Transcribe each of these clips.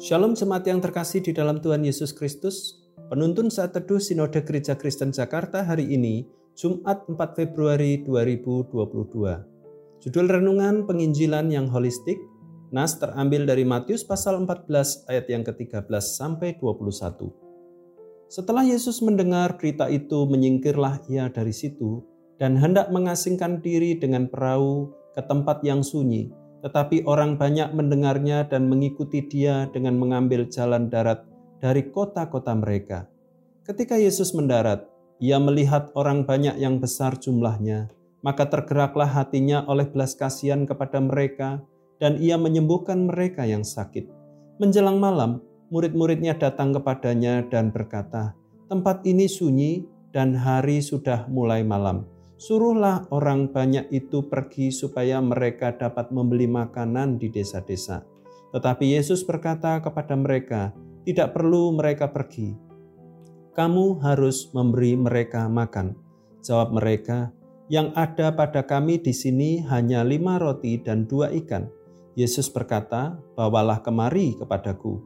Shalom jemaat yang terkasih di dalam Tuhan Yesus Kristus. Penuntun saat teduh Sinode Gereja Kristen Jakarta hari ini, Jumat 4 Februari 2022. Judul renungan penginjilan yang holistik, Nas terambil dari Matius pasal 14 ayat yang ke-13 sampai 21. Setelah Yesus mendengar berita itu, menyingkirlah ia dari situ dan hendak mengasingkan diri dengan perahu ke tempat yang sunyi tetapi orang banyak mendengarnya dan mengikuti dia dengan mengambil jalan darat dari kota-kota mereka. Ketika Yesus mendarat, ia melihat orang banyak yang besar jumlahnya, maka tergeraklah hatinya oleh belas kasihan kepada mereka, dan ia menyembuhkan mereka yang sakit. Menjelang malam, murid-muridnya datang kepadanya dan berkata, "Tempat ini sunyi dan hari sudah mulai malam." Suruhlah orang banyak itu pergi supaya mereka dapat membeli makanan di desa-desa. Tetapi Yesus berkata kepada mereka, "Tidak perlu mereka pergi. Kamu harus memberi mereka makan." Jawab mereka, "Yang ada pada kami di sini hanya lima roti dan dua ikan." Yesus berkata, "Bawalah kemari kepadaku."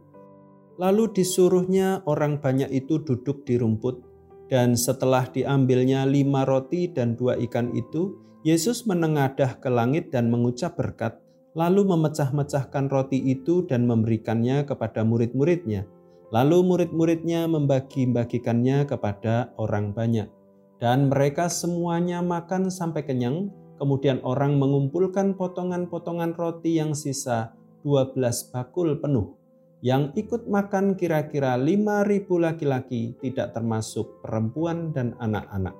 Lalu disuruhnya orang banyak itu duduk di rumput dan setelah diambilnya lima roti dan dua ikan itu, Yesus menengadah ke langit dan mengucap berkat, lalu memecah-mecahkan roti itu dan memberikannya kepada murid-muridnya. Lalu murid-muridnya membagi-bagikannya kepada orang banyak. Dan mereka semuanya makan sampai kenyang, kemudian orang mengumpulkan potongan-potongan roti yang sisa 12 bakul penuh. Yang ikut makan kira-kira 5.000 laki-laki tidak termasuk perempuan dan anak-anak.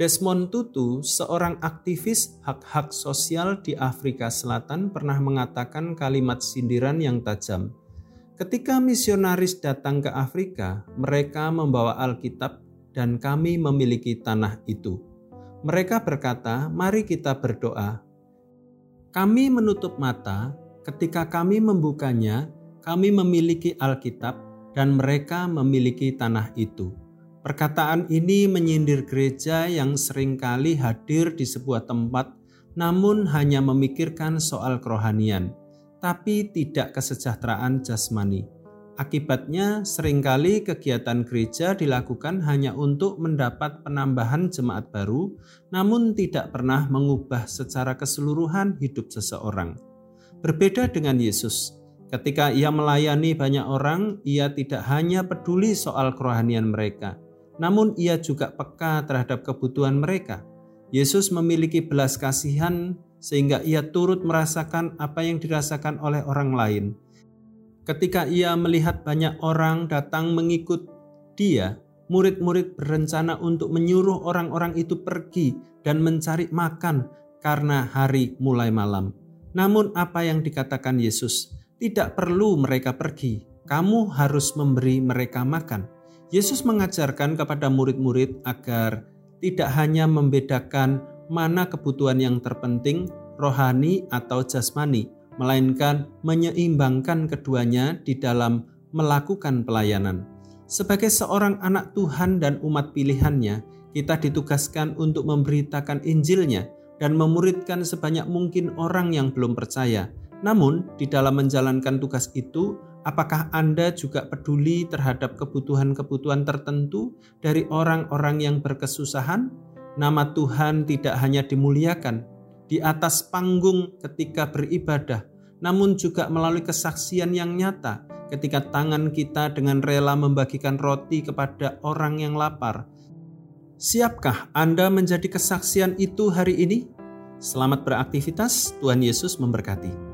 Desmond Tutu, seorang aktivis hak-hak sosial di Afrika Selatan pernah mengatakan kalimat sindiran yang tajam. Ketika misionaris datang ke Afrika, mereka membawa Alkitab dan kami memiliki tanah itu. Mereka berkata, "Mari kita berdoa." Kami menutup mata ketika kami membukanya kami memiliki Alkitab dan mereka memiliki tanah itu. Perkataan ini menyindir gereja yang sering kali hadir di sebuah tempat namun hanya memikirkan soal kerohanian, tapi tidak kesejahteraan jasmani. Akibatnya, sering kali kegiatan gereja dilakukan hanya untuk mendapat penambahan jemaat baru, namun tidak pernah mengubah secara keseluruhan hidup seseorang. Berbeda dengan Yesus, Ketika ia melayani banyak orang, ia tidak hanya peduli soal kerohanian mereka, namun ia juga peka terhadap kebutuhan mereka. Yesus memiliki belas kasihan sehingga ia turut merasakan apa yang dirasakan oleh orang lain. Ketika ia melihat banyak orang datang mengikut dia, murid-murid berencana untuk menyuruh orang-orang itu pergi dan mencari makan karena hari mulai malam. Namun apa yang dikatakan Yesus? Tidak perlu mereka pergi, kamu harus memberi mereka makan. Yesus mengajarkan kepada murid-murid agar tidak hanya membedakan mana kebutuhan yang terpenting, rohani atau jasmani, melainkan menyeimbangkan keduanya di dalam melakukan pelayanan. Sebagai seorang anak Tuhan dan umat pilihannya, kita ditugaskan untuk memberitakan Injilnya dan memuridkan sebanyak mungkin orang yang belum percaya, namun, di dalam menjalankan tugas itu, apakah Anda juga peduli terhadap kebutuhan-kebutuhan tertentu dari orang-orang yang berkesusahan? Nama Tuhan tidak hanya dimuliakan di atas panggung ketika beribadah, namun juga melalui kesaksian yang nyata ketika tangan kita dengan rela membagikan roti kepada orang yang lapar. Siapkah Anda menjadi kesaksian itu hari ini? Selamat beraktivitas, Tuhan Yesus memberkati.